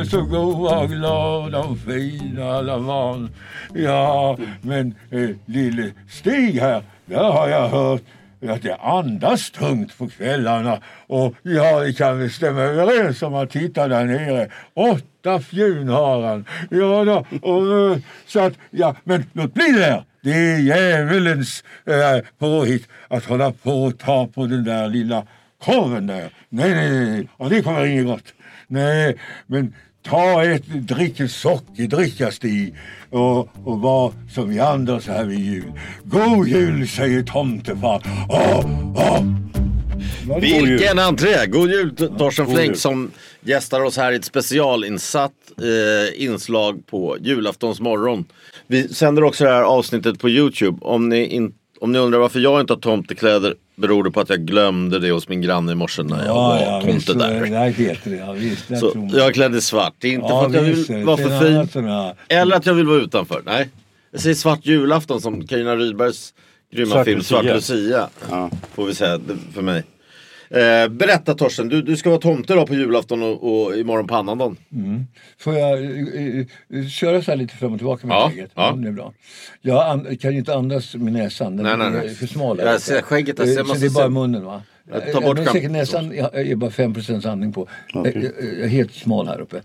Är så goa och och fina alla barn. Ja, men eh, lille Stig här, där har jag hört att det andas tungt på kvällarna. Och ja, vi kan väl stämma överens om att titta där nere. Åtta fjun har han. Ja då, och, eh, så att, ja, men låt bli det. Det är djävulens eh, påhitt att hålla på och ta på den där lilla korven där. Nej, nej, nej, och det kommer inget gott. Nej, men ta ett drick sockerdricka Stig och, och var som vi andra så här vid jul. God jul säger tomtefar. Åh, åh. Vilken entré! God jul Torsten Flink som gästar oss här i ett specialinsatt eh, inslag på julaftons morgon. Vi sänder också det här avsnittet på Youtube. Om ni, in, om ni undrar varför jag inte har tomtekläder beror det på att jag glömde det hos min granne i morse när jag var Ja, ja, visst, tomte så- där. det heter det. Ja, visst, Så tror jag är klädd i svart. Det är inte Ja, för att jag visst, vill vara är för fin. jag- Eller att jag vill vara utanför. Nej. Jag säger svart julafton som Carina Rydbergs grymma Svart film Svart Lucia. Ja. Får vi säga för mig. Eh, berätta Torsten, du, du ska vara tomte då på julafton och, och imorgon på annandagen. Får jag eh, eh, köra så här lite fram och tillbaka med Ja, skägget? ja. det är bra. Jag an- kan ju inte andas med näsan. Den Nej, nej, är nej. för smal. Jag ser skägget, jag Eh, ser- Så måste det är bara se- munnen va? Jag tar bort skämt- säkert näsan jag är bara 5% andning på. Jag, jag, jag är helt smal här uppe.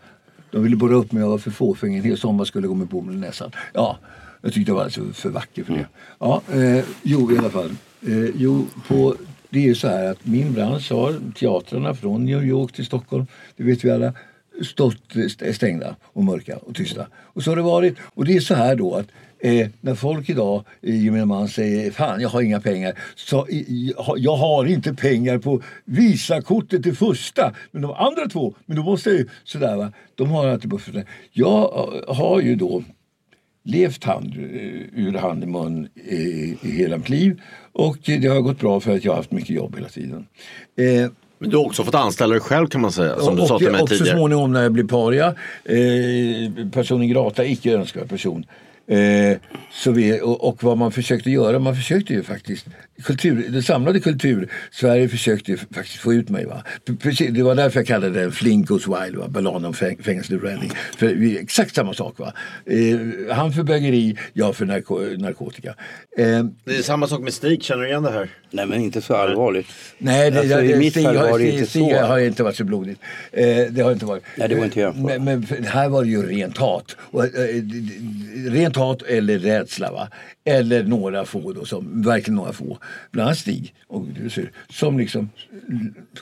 De ville borra upp mig, jag var för fåfäng. En hel sommar skulle jag gå med bomull i näsan. Ja, jag tyckte jag var alltså för vacker för det. Ja, eh, jo i alla fall. Eh, jo, på, det är ju så här att min bransch har teatrarna från New York till Stockholm, det vet vi alla, stått stängda och mörka och tysta. Och så har det varit. Och det är så här då att Eh, när folk idag, eh, gemene man, säger fan jag har inga pengar. Så, i, ha- jag har inte pengar på Visakortet till första. Men de andra två, men då måste jag ju sådär va. De har alltid buffertar. Jag eh, har ju då levt hand eh, ur hand i mun i, i hela mitt liv. Och det har gått bra för att jag har haft mycket jobb hela tiden. Eh, Men du har också fått anställa dig själv kan man säga. Som du och, sa till mig och så tidigare. småningom när jag blev paria, eh, personen grata, icke önskvärd person. Eh, så vi, och, och vad man försökte göra, man försökte ju faktiskt, kultur, det samlade kultur, Sverige försökte faktiskt få ut mig. Va? Precis, det var därför jag kallade den Flink goes wild, va? Balladen om fäng, fängelse Redding. För vi, exakt samma sak. Va? Eh, han för bögeri, jag för narko, narkotika. Eh, Det är samma sak med Stig, känner du igen det här? Nej men inte så allvarligt. Nej, det, Alltså, det, i mitt Stig, fall har- var det inte Stig så. har inte varit så blodigt. Eh, det har inte varit. Nej, det går inte jämföra. Men, men här var det ju rent hat. Och, eh, d- rent hat eller rädsla. Va? Eller några få då, som, verkligen några få. Bland annat Stig, och du ser, som liksom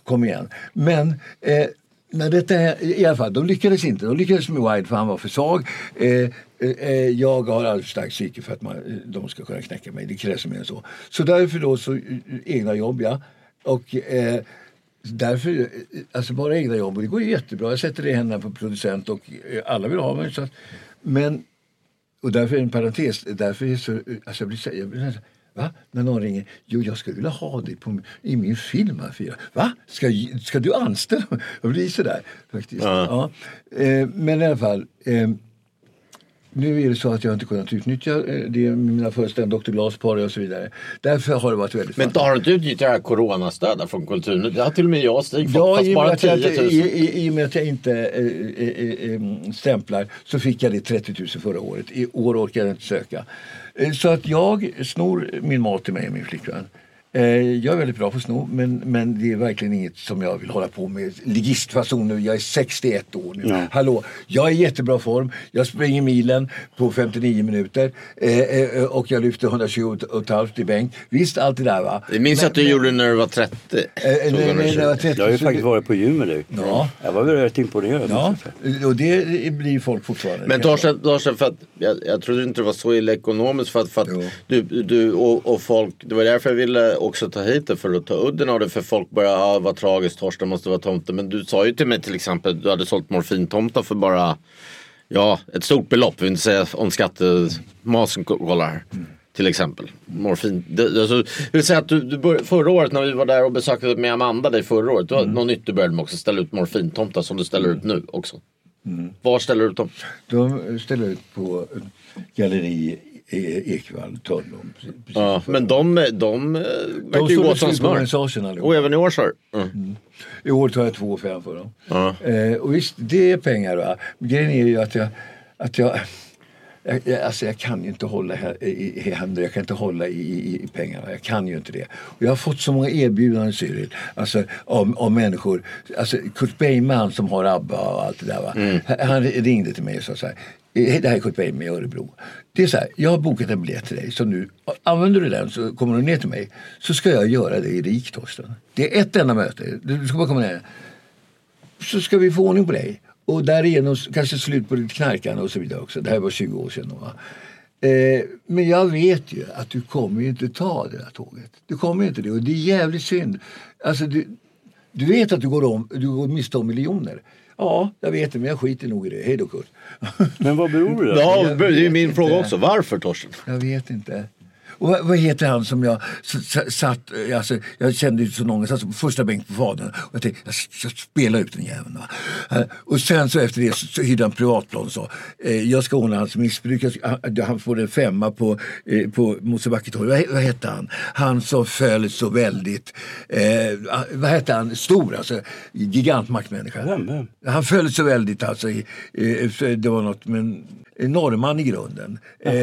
kom igen. Men eh, när detta, i alla fall, de lyckades inte. De lyckades med Wild för han var för svag. Eh, eh, jag har alldeles för starkt psyke för att man, eh, de ska kunna knäcka mig. Det krävs mer än så. Så därför då så eh, egna jobb ja. Och eh, därför, eh, alltså bara egna jobb. Och det går ju jättebra. Jag sätter det i händerna på producent och alla vill ha mig. Så att, men, och därför är en parentes. Därför är det så, alltså jag blir jag blir så Va? När någon ringer. Jo, jag skulle vilja ha dig på, i min film här. Fyra. Va? Ska, ska du anställa mig? Jag blir sådär faktiskt. Ja. Eh, men i alla fall. Eh, nu är det så att jag inte kunnat utnyttja eh, det med mina föreställningar, Dr. Glas, Paria och så vidare. Därför har det varit väldigt Men har du inte utnyttjat coronastödet från Kulturnytt? Det har till och med jag Stig fått. Ja, fast bara med att jag, 10 000. i, i, i och med att jag inte eh, eh, eh, stämplar så fick jag det 30 000 förra året. I år orkar jag inte söka. Eh, så att jag snor min mat till mig och min flickvän. Eh, Jag är väldigt bra på att sno men, men det är verkligen inget som jag vill hålla på med. Ligistfason nu, jag är 61 år nu. Ja. Hallå, jag är i jättebra form. Jag springer milen på 59 minuter eh, eh, och jag lyfter 120 och ett halvt i bänk. Visst, allt det där va. Jag minns Men- att du gjorde det när du var 30. Eh, nej, nej, när jag var 30 Jag har ju faktiskt varit på gym med dig. Ja. Jag var väl rätt imponerad. Ja, och det blir folk fortfarande. Men Torsten, Torsten för att, jag, jag trodde inte det var så illa ekonomiskt för att, för att du, du och, och folk, det var därför jag ville också ta hit det för att ta udden av det för folk börjar, ah, vad tragiskt, Torsten måste vara tomte. Men du sa ju till mig till exempel, du hade sålt morfintomtar för bara, ja, ett stort belopp. Vi vill inte säga om skattemasen kollar. Till exempel. Morfin. Det, alltså, jag vill säga att du, du bör, förra året när vi var där och besökte med Amanda dig förra året. Du har något nytt du började med också. Ställa ut morfintomtar som du ställer ut nu också. Var ställer du ut dem? De ställer ut på galleri Ekvall, Törnblom. precis- precis Ja, men de, de eh, verkar ju gå som smör. Och även i år så. du. Mm. I år tar jag två och fem för dem. Ja. Eh, och visst, det är pengar. Va? Grejen är ju att jag... Att jag jag, jag, alltså jag kan ju inte hålla i, i händer, jag kan inte hålla i, i, i pengarna. Jag kan ju inte det. Och jag har fått så många erbjudanden Cyril, alltså, av, av människor. Alltså, Kurt Beiman som har ABBA och allt det där. Va? Han, han ringde till mig och sa så här. Det här är Kurt Beiman i Örebro. Det är så här, jag har bokat en biljett till dig. Så nu, använder du den så kommer du ner till mig. Så ska jag göra dig rik Torsten. Det är ett enda möte. Du ska bara komma ner så ska vi få ordning på dig. Och därigenom kanske slut på ditt knarkande och så vidare också. Det här var 20 år sedan. Va? Eh, men jag vet ju att du kommer ju inte ta det där tåget. Du kommer ju inte det och det är jävligt synd. Alltså du, du vet att du går, om, du går miste om miljoner. Ja, jag vet det men jag skiter nog i det. Hej då Kurt. Men vad beror det på? Ja, det är min inte. fråga också. Varför Torsten? Jag vet inte. Och vad, vad heter han som jag satt, eh, alltså, jag kände ju så någon, jag satt på första bänk på Fadern och jag tänkte jag ska spela ut den jäveln. Eh, Och sen så efter det så, så hyrde han privatplan och sa eh, jag ska ordna hans missbruk, jag han, han får en femma på, eh, på Mosebacketorg. Vad, vad hette han? Han som föll så väldigt, eh, ah, vad hette han, stor alltså, gigantmaktmänniska. Vem, vem? Han föll så väldigt alltså, i, eh, för det var något men en norrman i grunden. Eh,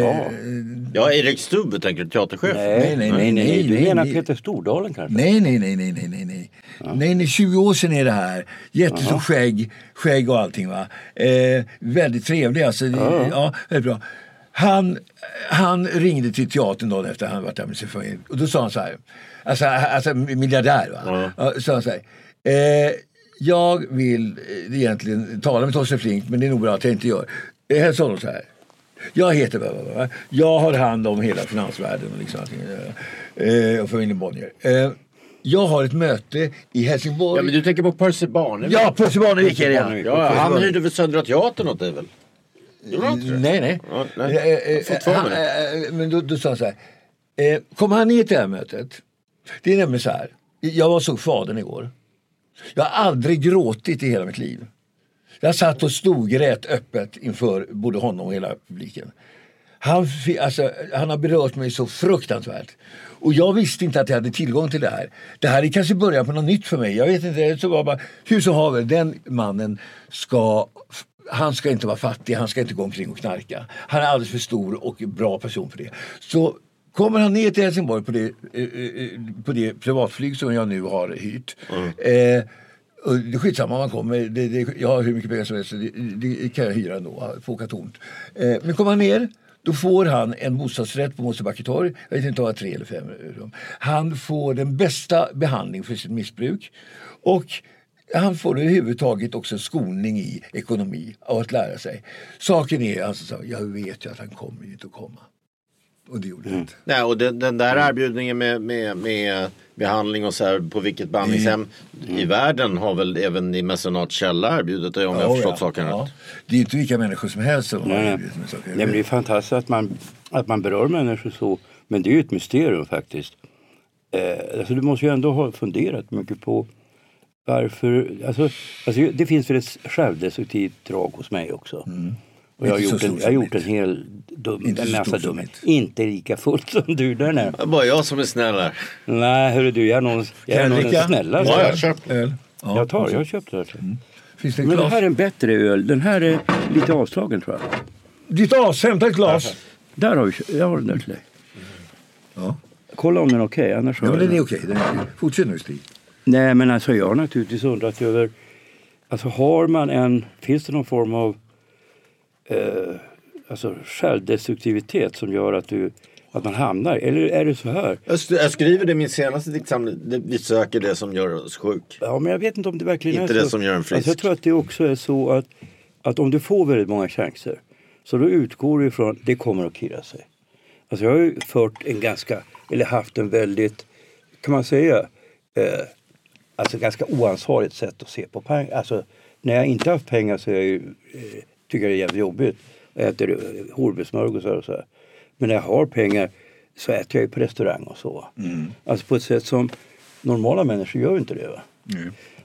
Ja, Erik Stubbe tänker du, teaterchef. Nej, nej, nej, nej, Du nej, menar nej. Peter Stordalen kanske? Nej, nej, nej, nej, nej, nej, nej. Nej, nej, 20 år sedan är det här. Jättestort skägg, skägg och allting va. Eh, väldigt trevlig alltså. Ja, väldigt bra. Han, han ringde till teatern dagen efter han varit där med sin familj. Och då sa han så här. Alltså, alltså miljardär va. Ja. Så han så här. Eh, jag vill egentligen tala med Torsten Flink men det är nog bra att jag inte gör. Hälsa honom så här. Jag heter. Jag har hand om hela finansvärlden och, liksom allting, eh, och familjen Bonnier. Eh, jag har ett möte i Helsingborg. Ja, men du tänker på Percy Barnevik? Ja, Percy Barnevik är det ja. Ja, han hyrde väl Södra Teatern åt dig väl? Nej, nej. Ja, nej. Eh, för han, men då, då sa han så här. Eh, kommer han ner till det här mötet? Det är nämligen så här. Jag var såg Fadern igår. Jag har aldrig gråtit i hela mitt liv. Jag satt och storgrät öppet inför både honom och hela publiken. Han, alltså, han har berört mig så fruktansvärt. Och jag visste inte att jag hade tillgång till det här. Det här är kanske början på något nytt för mig. Jag vet inte. Så var bara, hur som haver, den mannen ska han ska inte vara fattig, han ska inte gå omkring och knarka. Han är alldeles för stor och bra person för det. Så kommer han ner till Helsingborg på det, eh, eh, på det privatflyg som jag nu har hyrt. Eh, och det är skitsamma om man kommer. Det, det, jag har hur mycket pengar som helst. så Det, det kan jag hyra ändå. Få åka tomt. Eh, men kommer han ner då får han en bostadsrätt på Mosebacke torg. Jag vet inte om det var tre eller fem rum. Han får den bästa behandling för sitt missbruk. Och han får överhuvudtaget också skolning i ekonomi och att lära sig. Saken är alltså så, jag vet ju att han kommer inte att komma. Och det gjorde han inte. Nej, och den, den där erbjudningen med, med, med behandling och så här på vilket behandlingshem i världen har väl även i Mecenat Källa erbjudit dig om jag har Ja, förstått ja, saken ja. rätt. Det är inte vilka människor som helst som har Nej, erbjudit mig saker. Nej, men det är fantastiskt att man, att man berör människor så. Men det är ju ett mysterium faktiskt. Eh, alltså du måste ju ändå ha funderat mycket på varför. Alltså, alltså det finns väl ett självdestruktivt drag hos mig också. Och jag har, gjort en, jag har gjort en hel dum, Inte en massa dumhet. Inte lika fullt som du där nere. Det är bara jag som är snäll här. Nej, hörru du, jag är nog, jag är Kan nog jag den. Ja, jag köper. Öl? Ja. Jag tar, jag har köpt det här. till. Finns det Men det här är en bättre öl. Den här är lite avslagen tror jag. Ditt as, hämta ett glas. Där har vi, jag har den där till dig. Ja. Kolla om den är okej, annars Ja, har men den är okej. Okej. Fortsätt nu Stig. Nej men alltså jag har naturligtvis undrat över, alltså har man en, finns det någon form av eh, alltså självdestruktivitet som gör att, du, att man hamnar, eller är det så här? Jag, sk- jag skriver det i min senaste diktsamling. Vi söker det som gör oss sjuk. Ja men jag vet inte om det verkligen Inte är så. det som gör en frisk. Alltså, jag tror att det också är så att, att om du får väldigt många chanser så då utgår du ifrån det kommer att killa sig. Alltså jag har ju fört en ganska, eller haft en väldigt kan man säga, eh, alltså ganska oansvarigt sätt att se på pengar. Alltså, när jag inte haft pengar så är jag ju, eh, tycker det är jävligt jobbigt. Jag äter hornbetssmörgåsar och så här. Men när jag har pengar så äter jag ju på restaurang och så. Mm. Alltså på ett sätt som normala människor gör inte det. Va?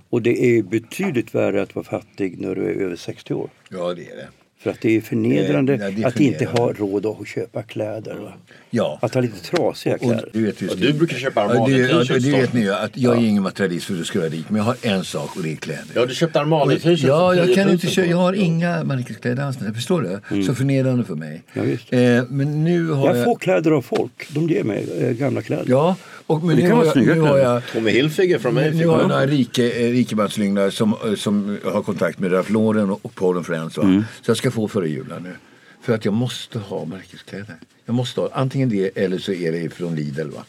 Och det är betydligt värre att vara fattig när du är över 60 år. Ja, det är det. För att det är förnedrande ja, det är att inte ha råd att köpa kläder. Va? Ja. Att ha lite trasiga Och kläder. du, vet, just Ja, du brukar köpa ja, det, Armani ja, det, vet ni ju, att jag är ingen materialist för att du ska vara rik. Men jag har en sak och det är kläder. Ja, du köpte Armani t-shirt Ja, jag 10 kan 000 inte köpa, jag har inga märkeskläder alls. Förstår du? Så förnedrande för mig. Ja. Eh, men nu har jag... Jag får kläder av folk. De ger mig eh, gamla kläder. Ja, och, men Det nu kan har, vara jag, snygga nu har kläder. jag Tommy Hilfiger från mig. nu har jag några rike, eh, rikemanslyngar som, eh, som har kontakt med Ralph Lauren och, och Paul Friends. Va? Mm. Så jag ska få före julen nu. För att jag måste ha märkeskläder. Jag måste ha antingen det eller så är det från Lidl. Va?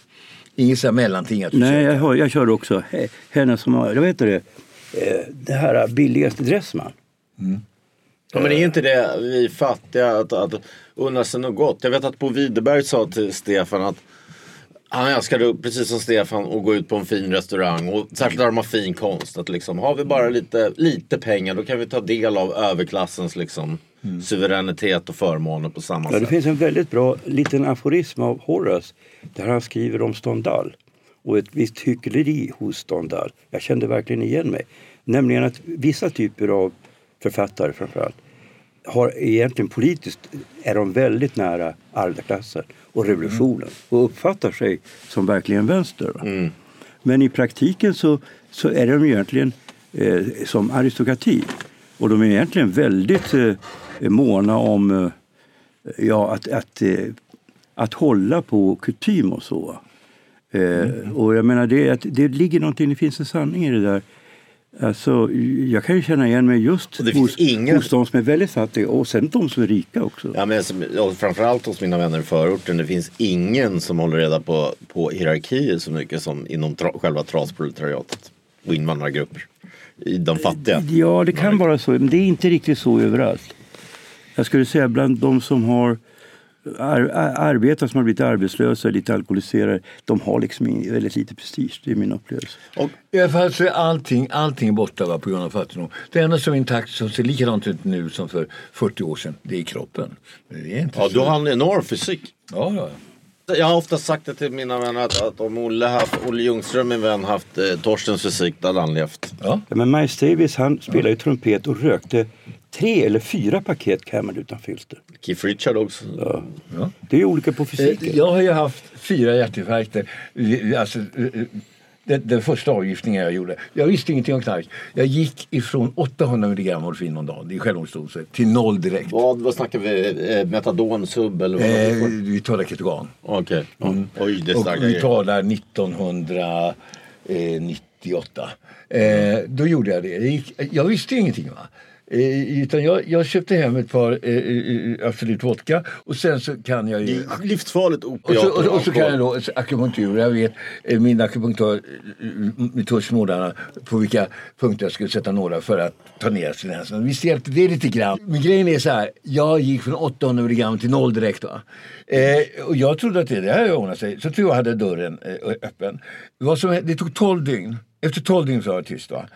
Inget så här mellanting. Att du Nej, jag, har, jag kör också he- henne som har, vad heter det, eh, det här billigaste Dressman. Ja, men är inte det vi fattiga att, att unna sig något gott? Jag vet att Bo Widerberg sa till Stefan att han älskade, precis som Stefan, att gå ut på en fin restaurang och särskilt där de har fin konst. Att liksom, har vi bara lite, lite pengar då kan vi ta del av överklassens liksom, suveränitet och förmåner på samma Ja, det sätt. finns en väldigt bra liten aforism av Horace där han skriver om Stendhal och ett visst hyckleri hos Stendhal. Jag kände verkligen igen mig. Nämligen att vissa typer av författare framförallt har egentligen politiskt är de väldigt nära arbetarklassen och revolutionen och uppfattar sig som verkligen vänster. va. Men i praktiken så, så är de egentligen eh, som aristokrati. Och de är egentligen väldigt eh, måna om eh, ja, att, att, eh, att hålla på kutym och så. Eh, Och jag menar, det, att det ligger någonting, det finns en sanning i det där. Alltså, jag kan ju känna igen mig just Och det hos, ingen- hos de som är väldigt fattiga och sen de som är rika också. Ja, men och framförallt hos mina vänner i förorten. Det finns ingen som håller reda på, på hierarkier så mycket som inom tra, själva trasproletariatet. Och invandrargrupper. I de fattiga. Ja, det kan vara så, men det är inte riktigt så överallt. Jag skulle säga bland de som har ar ar- arbetat, som har blivit arbetslösa, lite alkoholiserade, de har liksom väldigt lite prestige. Det är min upplevelse. Och I alla fall så är allting, allting borta va, på grund av fattigdom. Det enda som är intakt som ser likadant ut nu som för 40 år sedan, det är kroppen. Det är inte Ja, så. du har en enorm fysik. Ja, ja. Jag har ofta sagt det till mina vänner att, att om Olle, haft, Olle Ljungström, min vän, haft eh, Torstens fysik, då hade han levt. ja. Ja, men Miles Davis han spelade ju trumpet och rökte tre eller fyra paket Camel utan filter. Keith Richard också. Det är ju olika på Eh, fysiken. Jag har ju haft fyra hjärtinfarkter. Eh, Alltså, eh, eh, den, den första avgiftningen jag gjorde. Jag visste ingenting om knark. Jag gick ifrån 800 milligram morfin om dagen, är självmordsdoser, till noll direkt. Vad, vad snackar vi? Eh, metadon, sub eller vad Eh, vi talar ketogan. Okej. Ja. Oj, det Och vi talar 1998. Eh, då gjorde jag det. Jag, gick, jag visste ingenting. Va? Eh, utan jag, jag köpte hem ett par eh, eh, Absolut Vodka och sen så kan jag Det ju... är livsfarligt Och opiat så, och, och så alkohol. kan jag då så akupunktur. Jag vet eh, min akupunktör eh, på vilka punkter jag skulle sätta några för att ta ner silensen. Visst hjälpte det lite grann. Men grejen är så här. Jag gick från 800 milligram till noll direkt. Va? Eh, och jag trodde att det, det här ordnade sig. Så tror jag hade dörren eh, öppen. Vad som, det tog 12 dygn. Efter 12 dygn så var jag tyst. Va?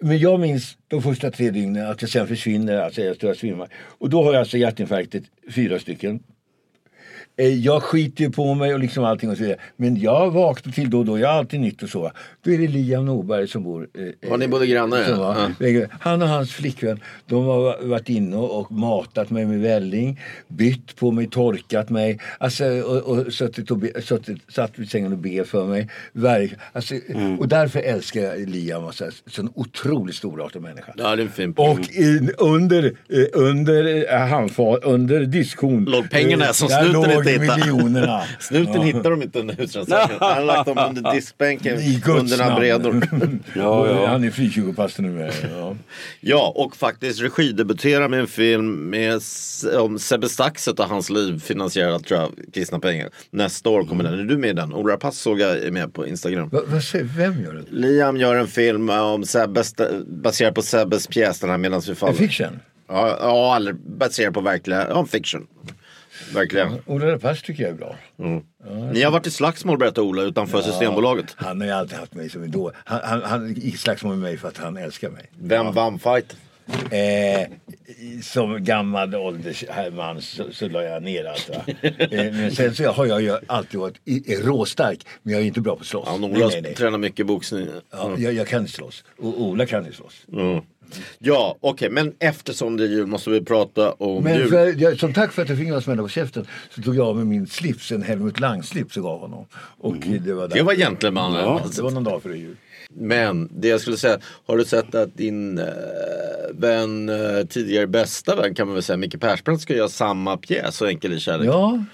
Men jag minns de första tre dygnen att jag sen försvinner, alltså jag står och svimmar. Och då har jag alltså hjärtinfarktet, fyra stycken. Eh, Jag skiter ju på mig och liksom allting och så vidare. Men jag vaknar till då och då, jag har alltid nytt och så. Då är det Liam Norberg som bor... eh, Ja, ni bodde grannar, ja. var- Han och hans flickvän, de har varit inne och matat mig med välling, bytt på mig, torkat mig, alltså, och, och suttit, och be, suttit, satt vid sängen och be för mig. Verk, alltså, Mm. Och därför älskar jag Liam, alltså, så en otroligt storartad människa. Ja, det är en fin Och i, under, eh, under, eh, handfat, under diskhon. Låg pengarna eh, som snuten hittade. miljonerna. Snuten Ja. hittar de inte under husrannsakan. Han har lagt dem under diskbänken I under några bredor. Ja, ja. Han är frikyrkopastor nu. Ja. Ja, och faktiskt regidebuterar med en film med, om Sebbe Staxet och hans liv finansierat tror jag, kristna pengar. Nästa år kommer den. Är du med i den? Ola Rapace såg jag är med på Instagram. Va, säger, vem gör det? Liam gör en film om Sebbe, baserad på Sebbes pjäs den här Medan vi En faller. fiction? Ja, ja, eller baserad på verkliga, ja, fiction. Verkligen. Ola Rapace tycker jag är bra. Ni har varit i slagsmål berättar Ola utanför Systembolaget. Han har ju alltid haft mig som idol. Han, han, han gick i slagsmål med mig för att han älskar mig. Vem vann fight? Eh, som gammal åldersman så, så la jag ner allt. Eh, men sen så har jag ju alltid varit råstark. Men jag är inte bra på att slåss. Ja, nej, Ola nej, nej. tränar mycket boxning. Ja, jag, jag kan slåss. Och Ola kan ju slåss. Ja, okej, men eftersom det är jul måste vi prata om Men jul. för, jag, som tack för att jag fick några smällar på käften så tog jag av mig min slips, en Helmut Lang-slips och gav honom. Och det var, där. Det var gentleman. Ja. det var någon dag före jul. Men det jag skulle säga, har du sett att din eh, vän, eh, tidigare bästa vän kan man väl säga, Micke Persbrandt ska göra samma pjäs, Så enkel i kärlek. Ja,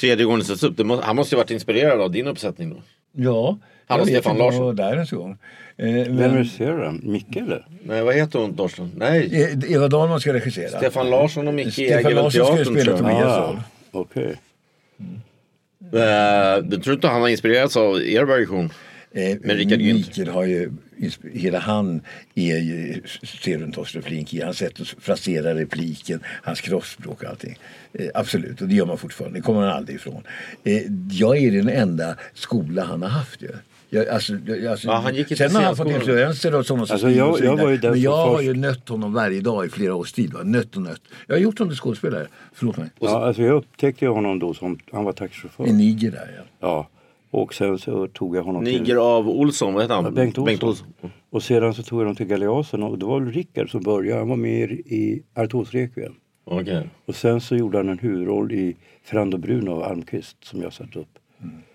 Tredje gången sätts upp. Må, han måste ju varit inspirerad av din uppsättning då. ja. Han och Jag vet Stefan jag Larsson. var där en gång. Eh, Vem regisserar den? Micke eller? Nej, vad heter hon Torsten? Nej, eh, Eva Dahlman ska regissera. Stefan Larsson och Micke Stefan äger väl Larsson ska teatern spela tror jag. Tobias Ah. Okej. Eh, du tror inte han har inspirerats av er version? Eh, Men Rickard Günther. Mikael har ju, hela han är ju, ser du en Torsten Flink i, hans sätt att frasera repliken, hans kroppsspråk och allting. Eh, absolut, och det gör man fortfarande, det kommer han aldrig ifrån. Eh, jag är den enda skola han har haft ju. Jag, alltså, alltså, Ja, han gick inte sen har han fått influenser och sådana som Alltså, jag- jag var ju där Men jag har först. ju nött honom varje dag i flera års tid. Va? Nött och nött. Jag har gjort honom till skådespelare. Förlåt mig. Ja, alltså jag upptäckte honom då som, han var taxichaufför. I Niger där ja. Ja. Och sen så tog jag honom till... Niger av Olsson, vad heter han? Ja, Bengt Olsson. Och sedan så tog jag dem till Galeasen och det var väl Rickard som började. Han var med i Arturs Requiem. Okej. Och sen så gjorde han en huvudroll i Frando Bruno av Almqvist som jag satte upp.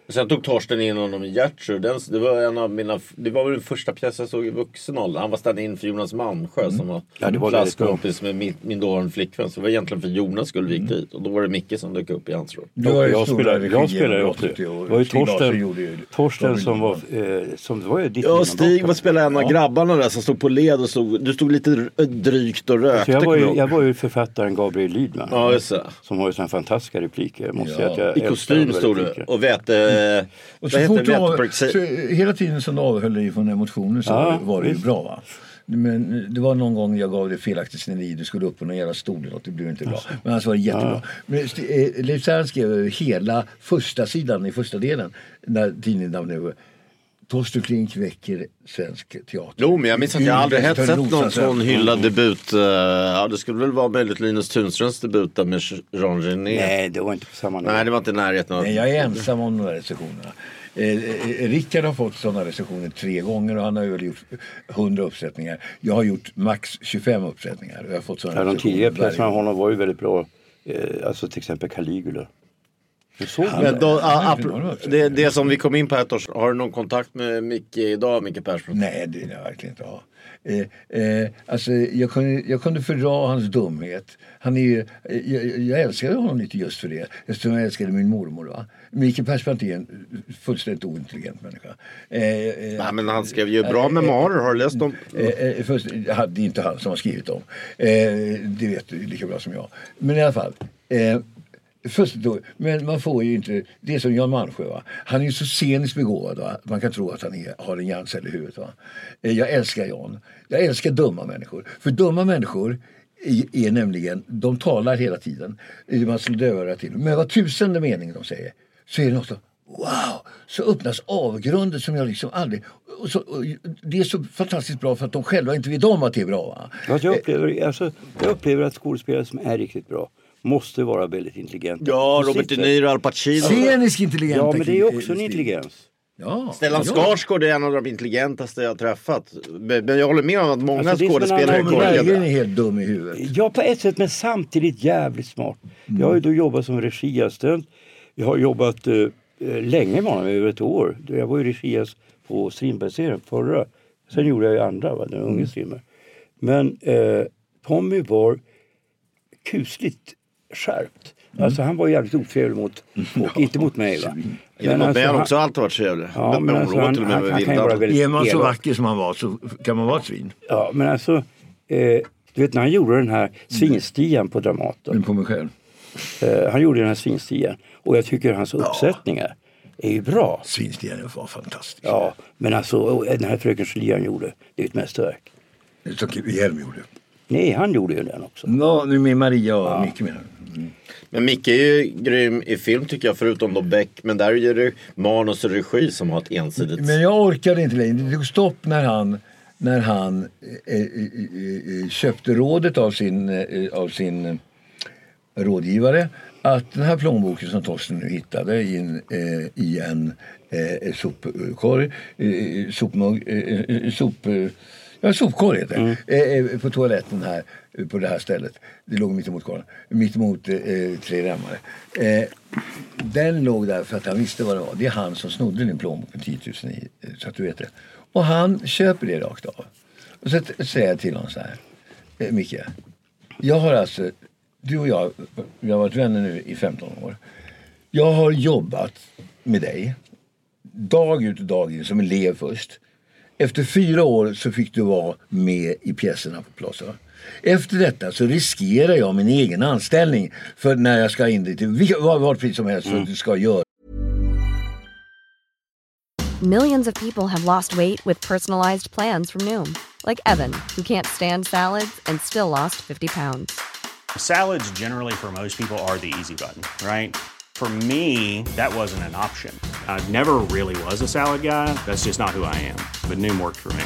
Sen tog Torsten in honom i Gertrud. Den, det var en av mina, det var väl den första pjäsen jag såg i vuxen ålder. Han var stand-in för Jonas Malmsjö som var, Ja, var klasskompis med min, min dåvarande flickvän. Så det var egentligen för Jonas skull vi gick dit. Och då var det Micke som dök upp i hans roll. Jag spelade, jag spelade ju också. Det var ju Torsten, Torsten som var, eh, som det var ju ditt Ja. Stig var spelade en av grabbarna där som stod på led och stod, du stod lite drygt och rökte. Så jag, var ju, jag var ju författaren Gabriel Lidman. Ja, just det. Som har ju sådana fantastiska repliker. Måste Ja. säga att jag I kostym stod du och vete... Och så fort veteperxi- så, hela tiden som du avhöll dig från emotionen så Ja, var det ju visst. bra va? Men det var någon gång jag gav dig felaktigt sceneri. Du skulle upp på någon jävla stol eller något. Det blev inte bra. Men annars var det jättebra. Men St- eh, Leif skrev hela första sidan i första delen. När tidningen ner. Torsten Flink väcker svensk teater. Jo, men jag minns att jag aldrig hett sett någon sån hyllad debut. eh, Ja, det skulle väl vara möjligt Linus Tunströms debut där med Jean Genet. Nej, det var inte på samma nivå. Nej, det var inte i närheten av... Nej, jag är ensam om de där recensionerna. Eh, eh, Rickard har fått sådana recensioner tre gånger och han har väl gjort 100 uppsättningar. Jag har gjort max 25 uppsättningar. Och jag har fått sådana Ja, de tidigare pjäserna av honom var ju väldigt bra. Eh, alltså till exempel Caligula. Du såg? Men då, Ja, ah, det det som vi kom in på här har du någon kontakt med Micke idag, Micke Persbrandt? Nej, det vill jag verkligen inte ha. Eh, eh, alltså, jag, kunde, jag kunde fördra hans dumhet. Han är ju, eh, jag, jag älskade honom lite just för det. Eftersom jag älskade min mormor. Va? Mikael Persbrandt är en fullständigt ointelligent människa. Eh, eh, Nej, men han skrev ju bra memoarer, har du läst dem? Eh, eh, först, det är inte han som har skrivit dem. Eh, det vet du lika bra som jag. Men i alla fall. Eh, då, men man får ju inte... Det är som Jan Malmsjö. Va? Han är ju så sceniskt begåvad. Va? Man kan tro att han är, har en hjärncell i huvudet. Va? Eh, jag älskar Jan. Jag älskar dumma människor. För dumma människor är, är nämligen... De talar hela tiden. Man slår dövörat till. Men vad tusende mening de säger så är det något som Wow! Så öppnas avgrunden som jag liksom aldrig... Och så, och det är så fantastiskt bra för att de själva inte vet om att det är bra. Va? Jag, upplever, alltså, jag upplever att skådespelare som är riktigt bra måste vara väldigt intelligenta. Ja, Robert De. Niro, Al Pacino. Scenisk intelligenta Ja, men det är också en intelligens. Ja, Stellan ja. Skarsgård är en av de intelligentaste jag har träffat. Men jag håller med om att många Alltså, skådespelare är Berggren är korkade. helt dum i huvudet. Ja, på ett sätt, men samtidigt jävligt smart. Jag har ju då jobbat som regiassistent. Jag har jobbat eh, eh, länge med honom, över ett år. Jag var ju regiass på Strindbergsserien förra. Sen gjorde jag ju andra, va, den unge Strindberg. Men eh, Tommy var kusligt skärpt. Alltså han var jävligt otrevlig mot folk, inte mot mig. Va? Men alltså, han har han- också alltid varit trevlig. Ja, Men- alltså, han, till och med han, med han ju väldigt Är man så vacker som han var så kan man vara ett svin. Ja, men alltså, eh, du vet när han gjorde den här svinstian på Dramaten. Men på mig själv. Eh, han gjorde den här svinstian. Och jag tycker hans uppsättningar är ju bra. Svinstigen var fantastisk. Ja, men alltså och den här Fröken Julie han gjorde, det är ett mästerverk. Som Hjelm gjorde. Nej, han gjorde ju den också. Ja, nu med Maria och Micke menar du? Men Micke är ju grym i film tycker jag, förutom då Beck. Men där är det manus och regi som har ett ensidigt... Men jag orkade inte längre. Det tog stopp när han, när han eh, eh, eh, köpte rådet av sin, eh, av sin rådgivare att den här plånboken som Torsten nu hittade i en, i en eh, sopkorg, sopmugg, sop, ja, sopkorg heter det, eh, på toaletten här på det här stället. Det låg mittemot korgen, mittemot eh, tre remmare. Eh, den låg där för att han visste vad det var. Det är han som snodde din plånbok med 10 000 i, eh, så att du vet det. Och han köper det rakt av. Och så säger jag till honom så här, eh, Micke, jag har alltså, du och jag, vi har varit vänner nu i 15 år. Jag har jobbat med dig, dag ut och dag in, som elev först. Efter fyra år så fick du vara med i pjäserna på Plaza. Efter detta så riskerar jag min egen anställning för när jag ska in dit, vad vad pris som helst för att mm. du ska göra Millions of people have lost weight with personalized plans from Noom, like Evan, who can't stand salads and still lost 50 pounds. Salads, generally, for most people, are the easy button, right? For me, that wasn't an option. I never really was a salad guy. That's just not who I am. But Noom worked for me.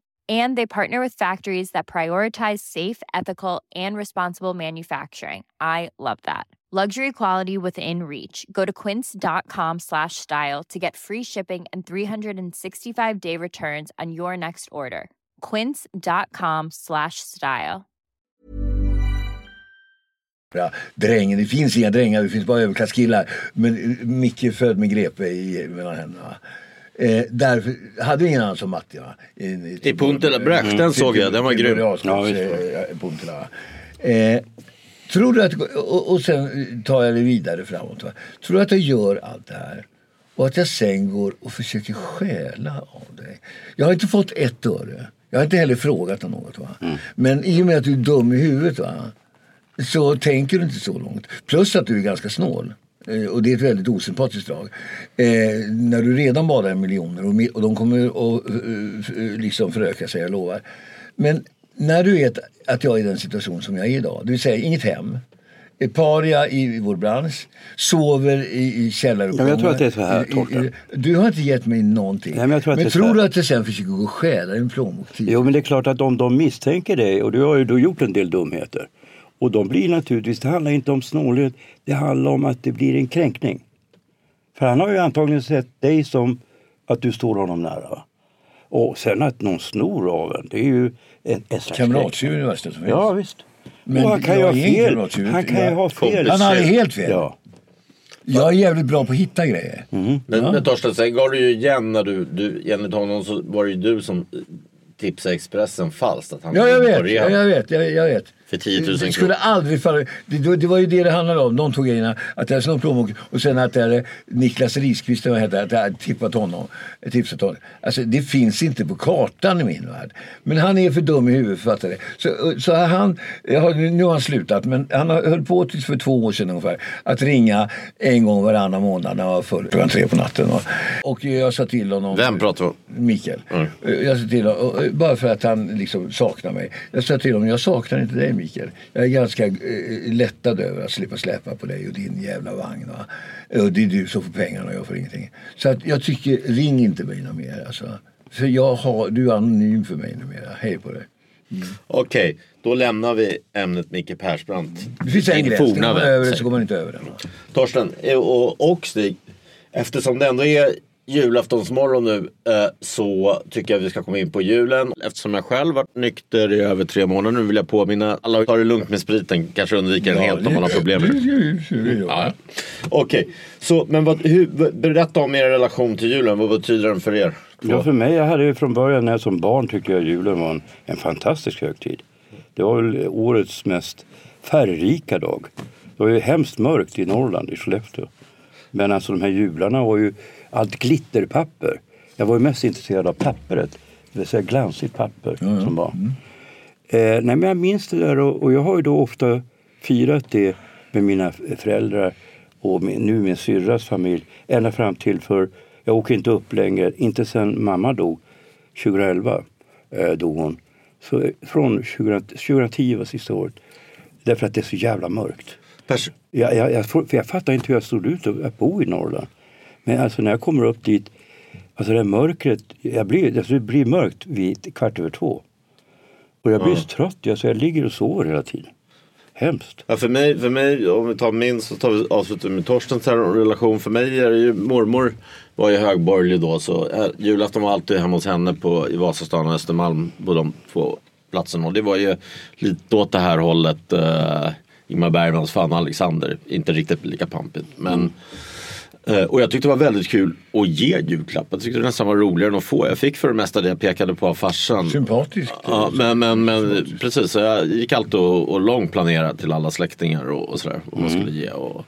And they partner with factories that prioritize safe, ethical, and responsible manufacturing. I love that. Luxury quality within reach. Go to quince.com slash style to get free shipping and 365 day returns on your next order. Quince.com slash style. drängen. Det finns inga drängar, det finns bara överklasskillar. Men eh, Micke född med grepe i, mellan händerna. Eh, därför hade vi ingen annan som Matti. Va? I, i, I Puntela Bräck, den såg jag, den var grym. Ja. Eh, tror du att, och, och sen tar jag det vidare framåt. Va? Tror du att jag gör allt det här och att jag sen går och försöker stjäla av dig? Jag har inte fått ett öre. Jag har inte heller frågat om något. Va? Men i och med att du är dum i huvudet va? så tänker du inte så långt. Plus att du är ganska snål. Eh, Och det är ett väldigt osympatiskt drag. Eh, när du redan badar miljoner och, och de kommer att eh, eh, liksom föröka sig, jag lovar. Men när du vet att jag är i den situation som jag är idag, det vill säga inget hem, är paria i vår bransch, sover i, i källaruppgångar. Ja, men jag tror att det är så här, Torsten. Du har inte gett mig någonting. Nej, men jag tror att det är så tror du att jag sen försöker gå och stjäla en plånbok? Jo men det är klart att om de misstänker dig och du har ju då gjort en del dumheter. Och de blir naturligtvis, det handlar inte om snålhet, det handlar om att det blir en kränkning. För han har ju antagligen sett dig som att du står honom nära. Och sen att någon snor av en, det är ju en, en slags Kamrattjuv är det värsta som finns. Ja visst. Men han kan ju jag ha fel. Han kan ju ha fel. Han hade helt fel. Ja. Jag är jävligt bra på att hitta grejer. Men, men Torsten, sen gav du ju igen när du, du enligt honom så var det ju du som tipsade Expressen falskt att han Ja, jag vet. Ja, jag vet. Jag, jag vet. För 10 000 Det kronor. skulle aldrig falla... Det, det, det var ju det det handlade om. De tog grejerna. Att jag snott plånboken och sen att jag Niklas Riskvist, vad heter, det, att jag hade tippat honom. Tipsat honom. Alltså, det finns inte på kartan i min värld. Men han är för dum i huvudet för att fatta det. Så, så han, jag har, nu har han slutat, men han höll på tills för två år sedan ungefär. Att ringa en gång varannan månad när jag var full. Klockan tre på natten. Och, och jag sa till honom... Vem pratar vi om? Mikael. Jag sa till honom, bara för att han liksom saknar mig. Jag sa till honom, jag saknar inte dig Mikael. Jag är ganska eh, lättad över att slippa släppa på dig och din jävla vagn. Va? Och det är du som får pengarna och jag får ingenting. Så att jag tycker, ring inte mig något mer. Alltså. För jag har, du är anonym för mig numera. Hej på dig. Okej, då lämnar vi ämnet Micke Persbrandt. Det finns en gräns, går man över den så går man inte över den. va? Torsten eh, och, och Stig, eftersom det ändå är julaftonsmorgon nu eh, så tycker jag vi ska komma in på julen. Eftersom jag själv varit nykter i över tre månader nu vill jag påminna alla att ta det lugnt med spriten. Kanske undvika den helt om man har problem. Ja. Okej, så men vad, hur, berätta om er relation till julen. Vad betyder den för er? Ja, för mig, jag hade ju från början när jag som barn tyckte jag julen var en, en fantastisk högtid. Det var väl årets mest färgrika dag. Det var ju hemskt mörkt i Norrland, i Skellefteå. Men alltså de här jularna var ju allt glitterpapper. Jag var ju mest intresserad av pappret. Det vill säga glansigt papper som var. Eh, nej, men jag minns det där och, och jag har ju då ofta firat det med mina föräldrar och med, nu med syrras familj. Ända fram till för, jag åker inte upp längre, inte sen mamma dog. 2011 eh, dog hon. Så eh, från 20, 2010 var sista året. Därför att det är så jävla mörkt. Pers- Jag, jag, jag, jag fattar inte hur jag stod ut att bo i Norrland. Men alltså när jag kommer upp dit, alltså det mörkret, jag blir, alltså det blir mörkt vid kvart över två. Och jag blir så trött, alltså jag ligger och sover hela tiden. Hemskt. Ja, för, mig, för mig, om vi tar min så tar vi avslutar med Torstens relation. För mig är det ju, mormor var ju högborgerlig då så äh, julafton var alltid hemma hos henne på, i Vasastan och Östermalm på de två platserna. Och det var ju lite åt det här hållet äh, Ingmar Bergmans Fan Alexander. Inte riktigt lika pampigt. Men, eh, och jag tyckte det var väldigt kul att ge julklapp. Jag tyckte det nästan var roligare än att få. Jag fick för det mesta det jag pekade på av farsan. Sympatiskt. Ja, men, men, men precis. Så jag gick alltid och, och långplanerade till alla släktingar och, och sådär. Vad man skulle ge. Och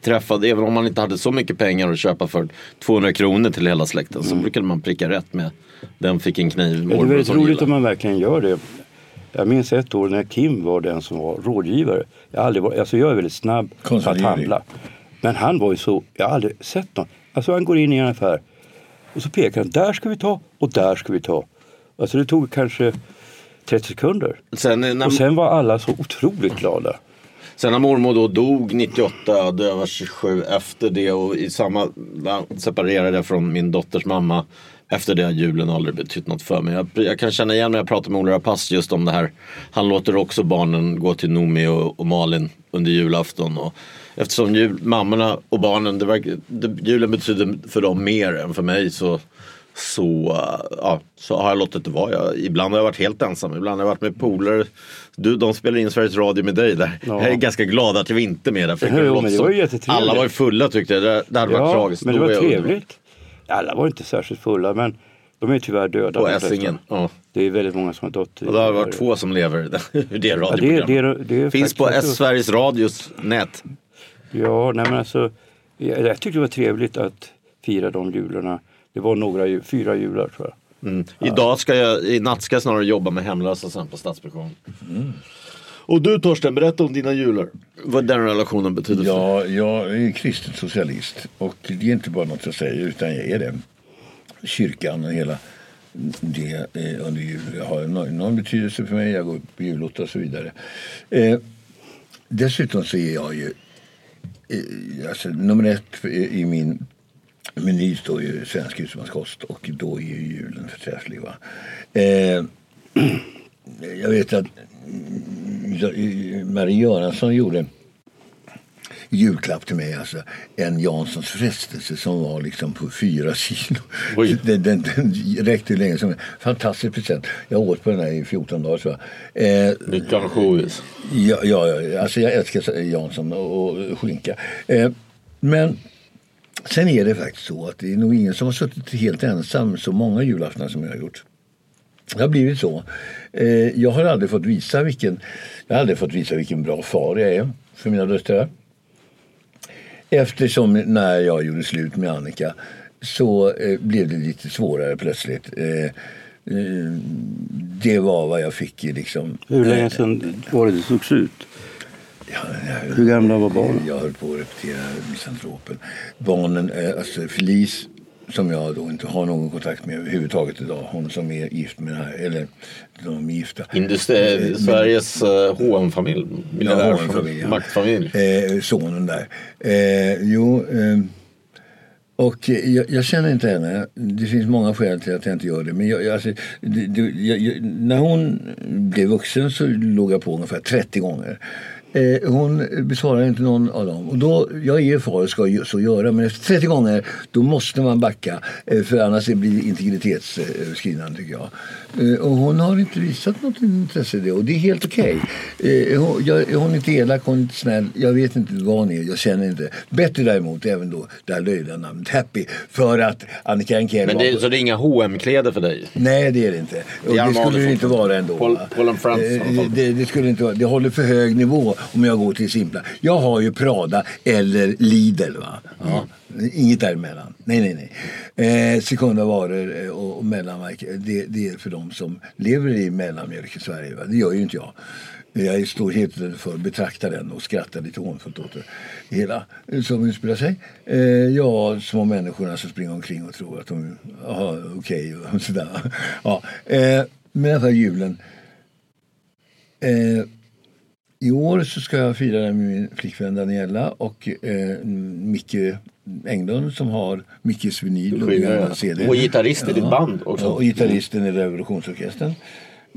träffade, även om man inte hade så mycket pengar att köpa för 200 kronor till hela släkten så brukade man pricka rätt med den fick en kniv. Men det är väldigt roligt om man verkligen gör det. Jag minns ett år när Kim var den som var rådgivare. Jag, aldrig varit, alltså jag är väldigt snabb att handla. Men han var ju så, jag har aldrig sett någon. Alltså han går in i en affär och så pekar han, där ska vi ta och där ska vi ta. Alltså det tog kanske 30 sekunder. Sen, när, Och sen var alla så otroligt glada. sen när mormor då dog 98 och död var 27 efter det och i samma, separerade från min dotters mamma. Efter det har julen aldrig betytt något för mig. Jag, jag kan känna igen när jag pratar med Ola Rapace just om det här. Han låter också barnen gå till Nomi och, och Malin under julafton. Och eftersom jul, mammorna och barnen, det, verkar- det, julen betyder för dem mer än för mig så så, ja, så har jag låtit det vara. Jag, ibland har jag varit helt ensam, ibland har jag varit med polare. Du, de spelar in Sveriges Radio med dig där. Ja. Jag är ganska glad att vi inte är med där. För Jo, det låter det var. Alla var ju fulla tyckte jag. Det, det hade varit Ja, tragiskt. men det var trevligt. Alla var inte särskilt fulla men de är tyvärr döda. På. Essingen. Ja. Det är väldigt många som har dött. Och det har varit två som lever i det Ja, det, radioprogrammet. det, det är Finns på Sveriges Radios nät. Ja, nej men alltså. Jag, jag tyckte det var trevligt att fira de jularna. Det var några, fyra jular tror jag. Mm. Idag ska jag, i natt ska jag snarare jobba med hemlösa sen på Stadsmissionen. Och du Torsten, berätta om dina jular. Vad den relationen betyder för dig. Ja, jag är kristen socialist och det är inte bara något jag säger utan jag är det. Kyrkan och hela det eh, under jul har enorm enorm betydelse för mig. Jag går på julotta och så vidare. Eh, dessutom så är jag ju alltså, nummer ett i min meny står ju svensk husmanskost och då är ju julen förträfflig. Va? Eh, jag vet att mm, Marie Göransson gjorde julklapp till mig. Alltså, en Janssons frestelse som var liksom på fyra kilo. Den, den, den räckte hur länge som helst. Fantastisk present. Jag åt på den här i 14 dagar tror jag. Eh, Mycket ansjovis. Ja, ja, ja, alltså jag älskar Jansson och, och skinka. Eh, men sen är det faktiskt så att det är nog ingen som har suttit helt ensam så många julaftnar som jag har gjort. Det har blivit så. Eh, jag har aldrig fått visa vilken, jag har aldrig fått visa vilken bra far jag är för mina döttrar. Eftersom när jag gjorde slut med Annika så eh, blev det lite svårare plötsligt. Eh, eh, det var vad jag fick liksom. Hur länge sedan var det det togs ut? Ja, jag- Hur gamla var barnen? Jag höll på att repetera Misantropen. Barnen, eh, alltså Felice som jag då inte har någon kontakt med överhuvudtaget idag. Hon som är gift med den här, eller de är gifta. Industri, Sveriges uh, H&M-familj. Ja, H&M-familj, ja. Maktfamilj. Eh, sonen där. Eh, jo, eh, och eh, jag, jag känner inte henne. Det finns många skäl till att jag inte gör det. Men jag, jag, alltså, det, det, när hon blev vuxen så låg jag på ungefär 30 gånger. Eh, hon besvarar inte någon av dem. Och då, jag är far och ska så göra men efter 30 gånger då måste man backa. Eh, för annars blir det integritetsöverskridande tycker jag. Eh, och hon har inte visat något intresse i det och det är helt okej. Eh, hon, jag- hon är inte elak, hon är inte snäll. Jag vet inte vad hon är, jag känner inte. Bättre däremot, även då det här löjliga namnet Happy. För att Annika Enkell Men var det, på- så det är inga hm kläder för dig? Nej, det är det inte. Och det skulle det inte vara ändå. Paul-? Paul and alla Eh, det, det skulle inte vara. Det håller för hög nivå om jag går till Simpla. Jag har ju Prada eller Lidl. Va? Ja. Inget däremellan. Nej, nej, nej. Eh, sekunda varor eh, och, och mellanverk, det, det är för de som lever i mellanmjölk i Sverige. Va? Det gör ju inte jag. Jag står helt för betraktar den och skrattar lite hånfullt åt det hela som utspelar sig. Eh, ja, små människorna som springer omkring och tror att de är okej okay och sådär. Ja, eh, men i alla fall julen. Eh, I år så ska jag fira den med min flickvän Daniela och eh, Micke Englund som har Mickes vinyl och, CD. och gitarrist i ja, ditt band också. och gitarristen i Revolutionsorkestern.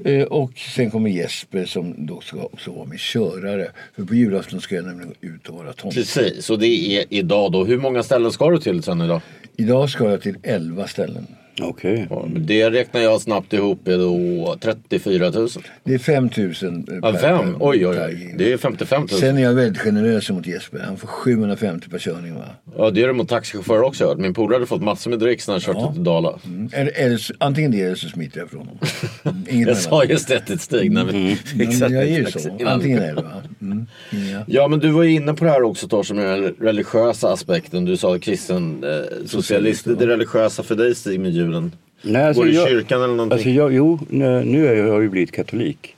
Eh, och sen kommer Jesper som då ska också vara min körare. För på julafton ska jag nämligen ut och vara tomte. Precis, och det är idag då. Hur många ställen ska du till sen idag? Idag ska jag till 11 ställen. Okej. Okay. Ja, det räknar jag snabbt ihop är då 34 000. Det är 5 000 ja, fem? Oj, oj, oj. Det är 55 000. Sen är jag väldigt generös mot Jesper. Han får 750 per körning va? Ja, det är det mot taxichaufförer också. Min polare hade fått massor med dricks när han kört ja. till Dala. Mm. Eller, eller, antingen det eller så smiter jag från honom. Mm, inget jag sa just det ett steg när vi mm. fixade Jag är ju så. Antingen eller va? Mm. Ja. ja, men du var inne på det här också Torsten, den religiösa aspekten. Du sa kristen eh, socialist. Det religiösa för dig Stig med julen? Nej, alltså går du i kyrkan eller någonting? Alltså jag, jo, nu är jag, jag har ju blivit katolik.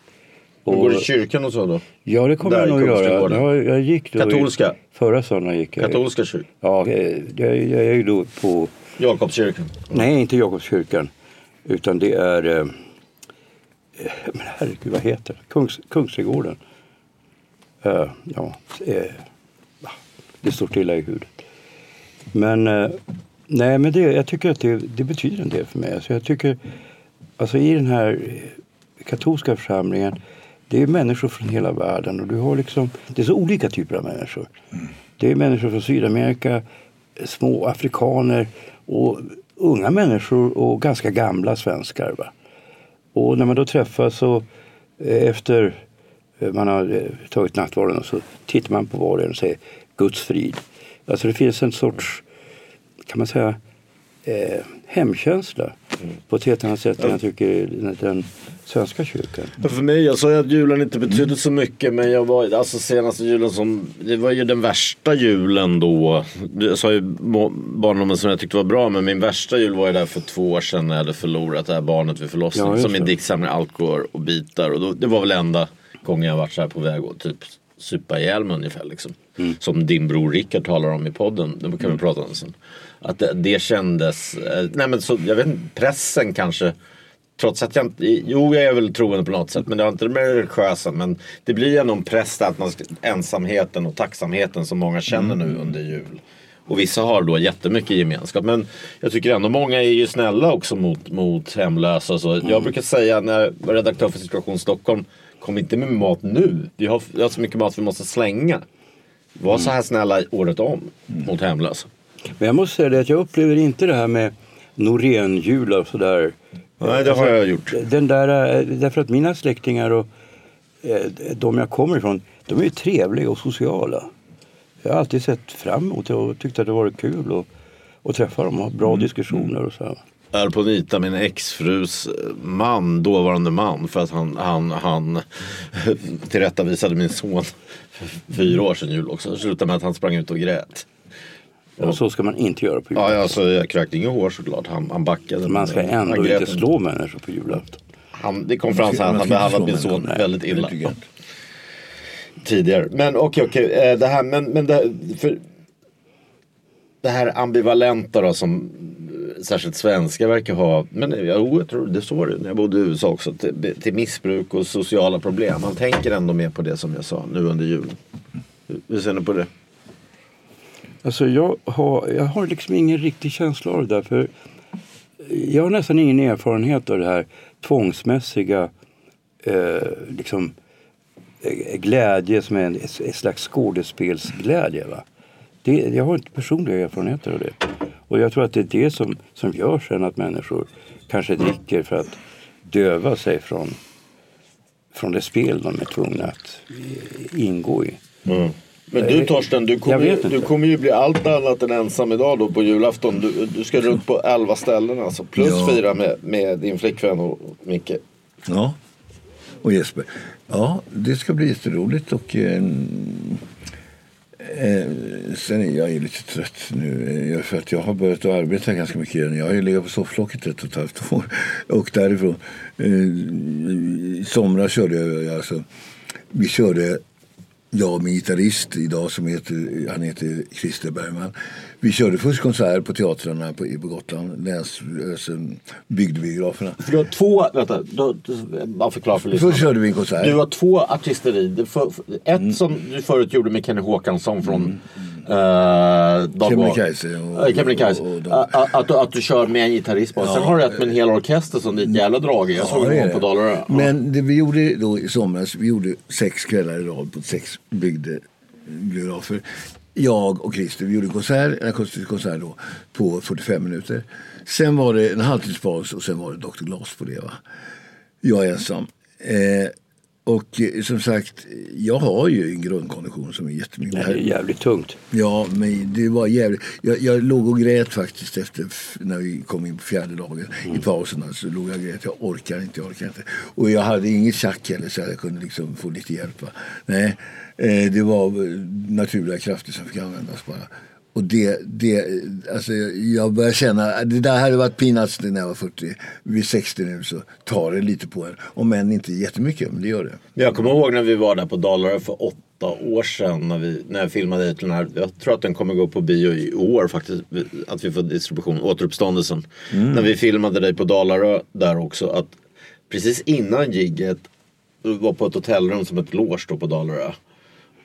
Och, går du i kyrkan och så då? Ja, det kommer jag nog göra. Jag, jag gick då Katolska? I, förra söndagen gick jag. Katolska kyrkan? Ja, jag, jag, jag är ju då på... Jakobskyrkan? Nej, inte Jakobskyrkan. Utan det är... Eh, men herregud, vad heter det? Kungs, Kungsträdgården. Uh, ja, eh, det står stilla i huvudet. Men eh, Nej, men det, jag tycker att det, det betyder en del för mig. Alltså jag tycker, alltså i den här katolska församlingen, det är människor från hela världen och du har liksom, det är så olika typer av människor. Mm. Det är människor från Sydamerika, små afrikaner och unga människor och ganska gamla svenskar. Va? Och när man då träffas så eh, efter eh, man har eh, tagit nattvarden så tittar man på var och en och säger Guds frid. Alltså det finns en sorts kan man säga, eh, hemkänsla mm. på ett helt annat sätt än jag tycker den, svenska kyrkan. För mig, jag sa ju att julen inte betydde så mycket men jag var, alltså senaste julen som, det var ju den värsta julen då. Jag sa ju barndomen som jag tyckte var bra men min värsta jul var ju där för två år sedan när jag hade förlorat det här barnet vid förlossningen. Ja, som min diktsamling alkohol och bitar och då, det var väl enda gången jag varit så här på väg att typ supa ihjäl mig ungefär liksom. Mm. Som din bror Rickard talar om i podden, det kan vi mm. prata om sen. Att det, det kändes, eh, nej men så, jag vet inte, pressen kanske. Trots att jag inte, jo jag är väl troende på något sätt men det har inte det med det religiösa. Men det blir ändå en press att man, ensamheten och tacksamheten som många känner nu mm. under jul. Och vissa har då jättemycket gemenskap. Men jag tycker ändå många är ju snälla också mot, mot hemlösa. Så mm. Jag brukar säga när redaktör för Situation Stockholm. Kom inte med mat nu. Vi har, vi har så mycket mat vi måste slänga. Var så här snälla året om mm. mot hemlösa. Men jag måste säga det att jag upplever inte det här med Norén-jul och sådär. Nej, det har jag gjort. Den där, eh, därför att mina släktingar och eh, de jag kommer ifrån, de är ju trevliga och sociala. Jag har alltid sett fram emot det och tyckt att det varit kul att, att träffa dem och ha bra mm. diskussioner och så. Är på Nita, min exfrus man, dåvarande man, för att han, han, han tillrättavisade min son fyra år sedan jul också. Det slutade med att han sprang ut och grät. Och så ska man inte göra på julafton. Ja, alltså, jag krökte inget hår såklart. Han, han backade. Man ska ändå inte slå människor på julafton. Han, det kom fram sen. Han behandlat min son väldigt illa. Tidigare. Men okej, okay, okej. Okay. Eh, det här, men, men det, för, det här ambivalenta då som särskilt svenskar verkar ha. Men jo, jag tror det står det när jag bodde i USA också. Till, till missbruk och sociala problem. Man tänker ändå mer på det som jag sa nu under julen. Hur ser ni på det? Alltså jag har, jag har liksom ingen riktig känsla av det där. För jag har nästan ingen erfarenhet av det här tvångsmässiga eh, liksom, eh, glädje som är en, en slags skådespelsglädje. Va? Det, jag har inte personliga erfarenheter av det. Och jag tror att det är det som, som gör sen att människor kanske dricker för att döva sig från, från det spel de är tvungna att eh, ingå i. Mm. Men du Torsten, du kommer, ju, du kommer ju bli allt annat än ensam idag då på julafton. Du, du ska runt på elva ställen alltså. Plus ja. fyra med, med din flickvän och Micke. Ja. och Jesper. Ja, det ska bli jätteroligt och eh, eh, sen är jag lite trött nu eh, för att jag har börjat att arbeta ganska mycket igen. Jag har ju legat på sofflocket ett och ett halvt år och därifrån. Eh, I somras körde jag alltså, vi körde jag min gitarrist idag som heter, han heter Christer Bergman. Vi körde först konsert på teatrarna på, på Gotland, läs, alltså, bygdebiograferna. Du har två, vänta, du, bara förklara för lyssnarna. Först körde vi en konsert. Du har två artisteri. För, för, ett mm. som du förut gjorde med Kenny Håkansson från mm. Uh, Kebnekaise. Kebnekaise. Att, du kör med en gitarrist bara. Ja, Sen har du ett med en hel orkester som ett jävla drag i. Jag såg det på Dalarö. Ja. Men det vi gjorde då i somras, vi gjorde sex kvällar i rad på sex bygdebiografer. Jag och Christer, vi gjorde konsert, en akustisk konsert då på 45 minuter. Sen var det en halvtidspaus och sen var det Dr. Glas på det. Va? Jag är ensam. Eh, och eh, som sagt, jag har ju en grundkondition som är jättemycket. Det är jävligt tungt. Ja, men det var jävligt. Jag, jag låg och grät faktiskt efter när vi kom in på fjärde dagen. Mm. I pausen så låg jag och grät. Jag orkar inte, jag orkar inte. Och jag hade inget tjack heller så jag kunde liksom få lite hjälp. Va? Nej, eh, det var naturliga krafter som fick användas bara. Och det, det, alltså jag börjar känna, det där hade varit peanuts när jag var 40. Vid 60 nu så tar det lite på en. Om än inte jättemycket, men det gör det. Jag kommer ihåg när vi var där på Dalarö för åtta år sedan när, vi, när jag filmade den här. Jag tror att den kommer gå på bio i år faktiskt. Att vi får distribution, Återuppståndelsen. Mm. När vi filmade dig på Dalarö där också. Att precis innan gigget var på ett hotellrum som ett loge då på Dalarö.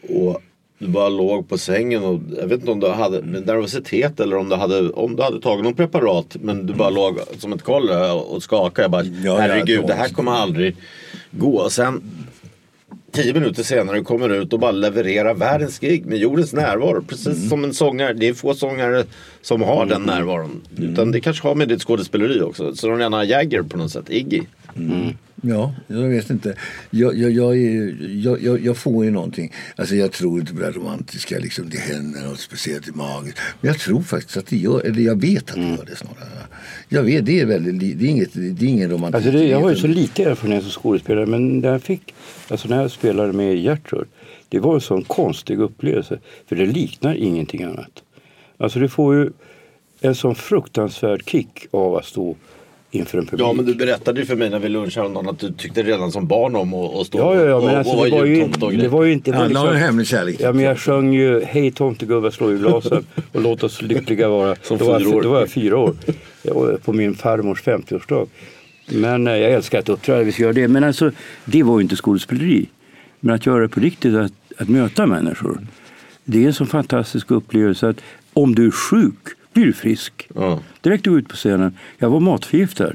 Och du bara låg på sängen och jag vet inte om du hade nervositet eller om du hade, om du hade tagit något preparat men du bara låg som ett koll och skakade. Jag bara ja, herregud det här kommer aldrig gå. Och sen tio minuter senare kommer du ut och bara levererar världens gig med jordens närvaro. Precis mm. som en sångare. Det är få sångare som har mm. den närvaron. Mm. Utan det kanske har med ditt skådespeleri också. Så de rena Jagger på något sätt, Iggy. Mm. Ja, jag vet inte. Jag, jag, jag, är, jag, jag, får ju någonting. Alltså jag tror inte på det romantiska, liksom, det händer något speciellt i magen. Men jag tror faktiskt att det gör, eller jag vet att det mm. gör det snarare. Jag vet, det är väldigt, det är, inget, det är ingen romantik. Alltså det, jag har ju så lite erfarenhet som skådespelare men när jag fick, alltså när jag spelade med Gertrud, det var en sån konstig upplevelse. För det liknar ingenting annat. Alltså du får ju en sån fruktansvärd kick av att stå inför en publik. Ja men du berättade ju för mig när vi lunchade häromdagen att du tyckte redan som barn om att stå ja, ja, ja, men och, alltså, och, det, var ju, det var ju inte... Det var liksom, en hemlig kärlek. Ja men jag sjöng ju Hej tomtegubbar slå i glasen och låt oss lyckliga vara. Som då, var, då var jag fyra år. På min farmors 50-årsdag. Men eh, jag älskar att uppträda, vi ska göra det. Men alltså det var ju inte skådespeleri. Men att göra det på riktigt, att, att möta människor. Det är en så fantastisk upplevelse att om du är sjuk blir du frisk. Ja. Direkt ut på scenen. Jag var matförgiftad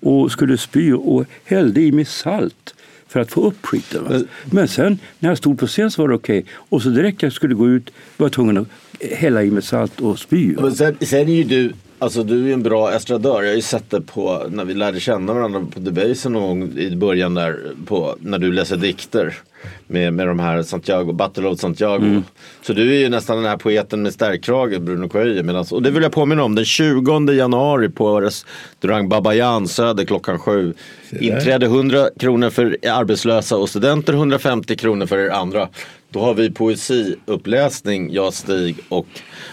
och skulle spy och hällde i mig salt för att få upp skiten. Va? Men sen när jag stod på scen så var det okej. Okay. Och så direkt jag skulle gå ut var jag tvungen att hälla i mig salt och spy. Men sen, sen är ju du Alltså du är en bra estradör. Jag har ju sett det på när vi lärde känna varandra på Debaser någon gång i början där på, när du läser dikter. Med, med de här Santiago, Battle of Santiago. Mm. Så du är ju nästan den här poeten med stärkkrage, Bruno Coelho. Medans, och det vill jag påminna om, den 20 januari på restaurang Babayan Söder klockan sju. Inträde 100 kronor för arbetslösa och studenter, 150 kronor för er andra. Då har vi poesiuppläsning, jag, Stig och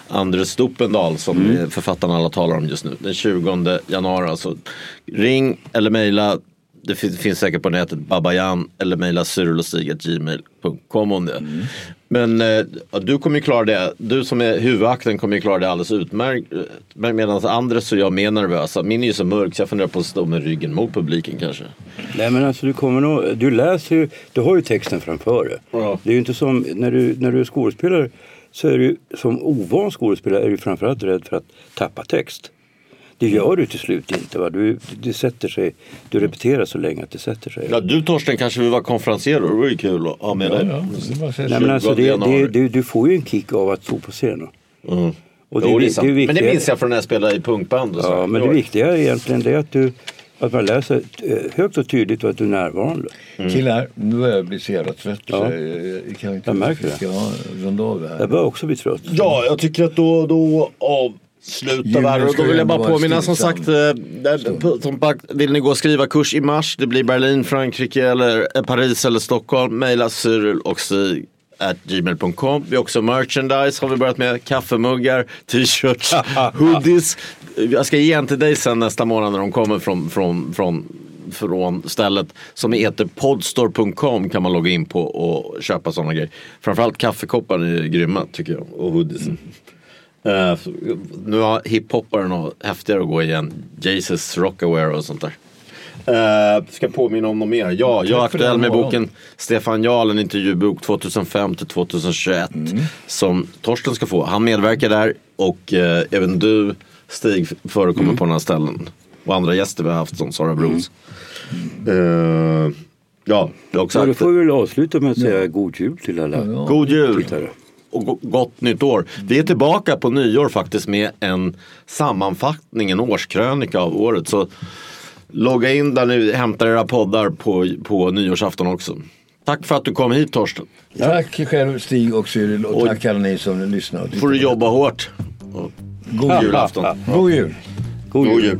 Anders Stopendal som mm. är författaren alla talar om just nu. Den 20 januari alltså. Ring eller mejla det finns säkert på nätet, babajan eller mejla cyrulostig.gmail.com om det. Mm. Men eh, du kommer ju klara det, du som är huvudakten kommer ju klara det alldeles utmärkt. Medan och jag är mer nervösa. Min är ju så mörk så jag funderar på att stå med ryggen mot publiken kanske. Nej men alltså du kommer nog, du läser ju, du har ju texten framför dig. Ja. Det är ju inte som när du, när du är skådespelare så är du som ovan skådespelare är du framförallt rädd för att tappa text. Det gör du till slut inte. Va? Du, det sätter sig, du repeterar så länge att det sätter sig. Ja, du Torsten kanske vill vara konferencier det vore kul att ha med dig. Ja, Nej, men alltså, det, det, du, du får ju en kick av att stå på scenen. Mm. Och det, jo, det, är det, viktiga, men det minns jag från när jag spelade i punkband. Och så. Ja, men det viktiga är egentligen det att du att man läser eh, högt och tydligt och att du är närvarande. Mm. Killar, nu börjar jag bli så jävla trött. Ja. Så jag, kan inte, jag märker det. Ska runda av det här? Jag börjar också bli trött. Ja, jag tycker att då, då av här. Och då vill jag bara påminna som sagt. Eh, som sagt vill ni gå och skriva kurs i mars. Det blir Berlin, Frankrike eller eh, Paris eller Stockholm. Maila Cyril och Stig at gmail.com. Vi har också merchandise har vi börjat med. Kaffemuggar, t-shirts, hoodies. Jag ska ge en till dig sen nästa månad när de kommer från, från, från, från stället som heter podstore.com kan man logga in på och köpa sådana grejer. Framförallt kaffekoppar är grymma tycker jag och hoodiesen. Uh, nu har hiphopparen och häftigare att gå igen. Jesus Rockaware och sånt där. Uh, ska påminna om något mer. Ja, jag är aktuell med boken Stefan Jarl, en intervjubok 2005 till 2021. Mm. Som Torsten ska få. Han medverkar där och uh, även du Stig förekommer mm. på några ställen. Och andra gäster vi har haft som Sara Bros. Mm. Uh, ja, jag också ja, då får vi väl avsluta med att säga ja. god jul till alla. Ja. God jul! Tittare och gott nytt år. Vi är tillbaka på nyår faktiskt med en sammanfattning, en årskrönika av året. Så logga in där ni hämtar era poddar på, på nyårsafton också. Tack för att du kom hit Torsten. Tack själv Stig och Cyril och, och tack alla ni som lyssnar. får du jobba hårt. God julafton. God jul. God jul. God jul.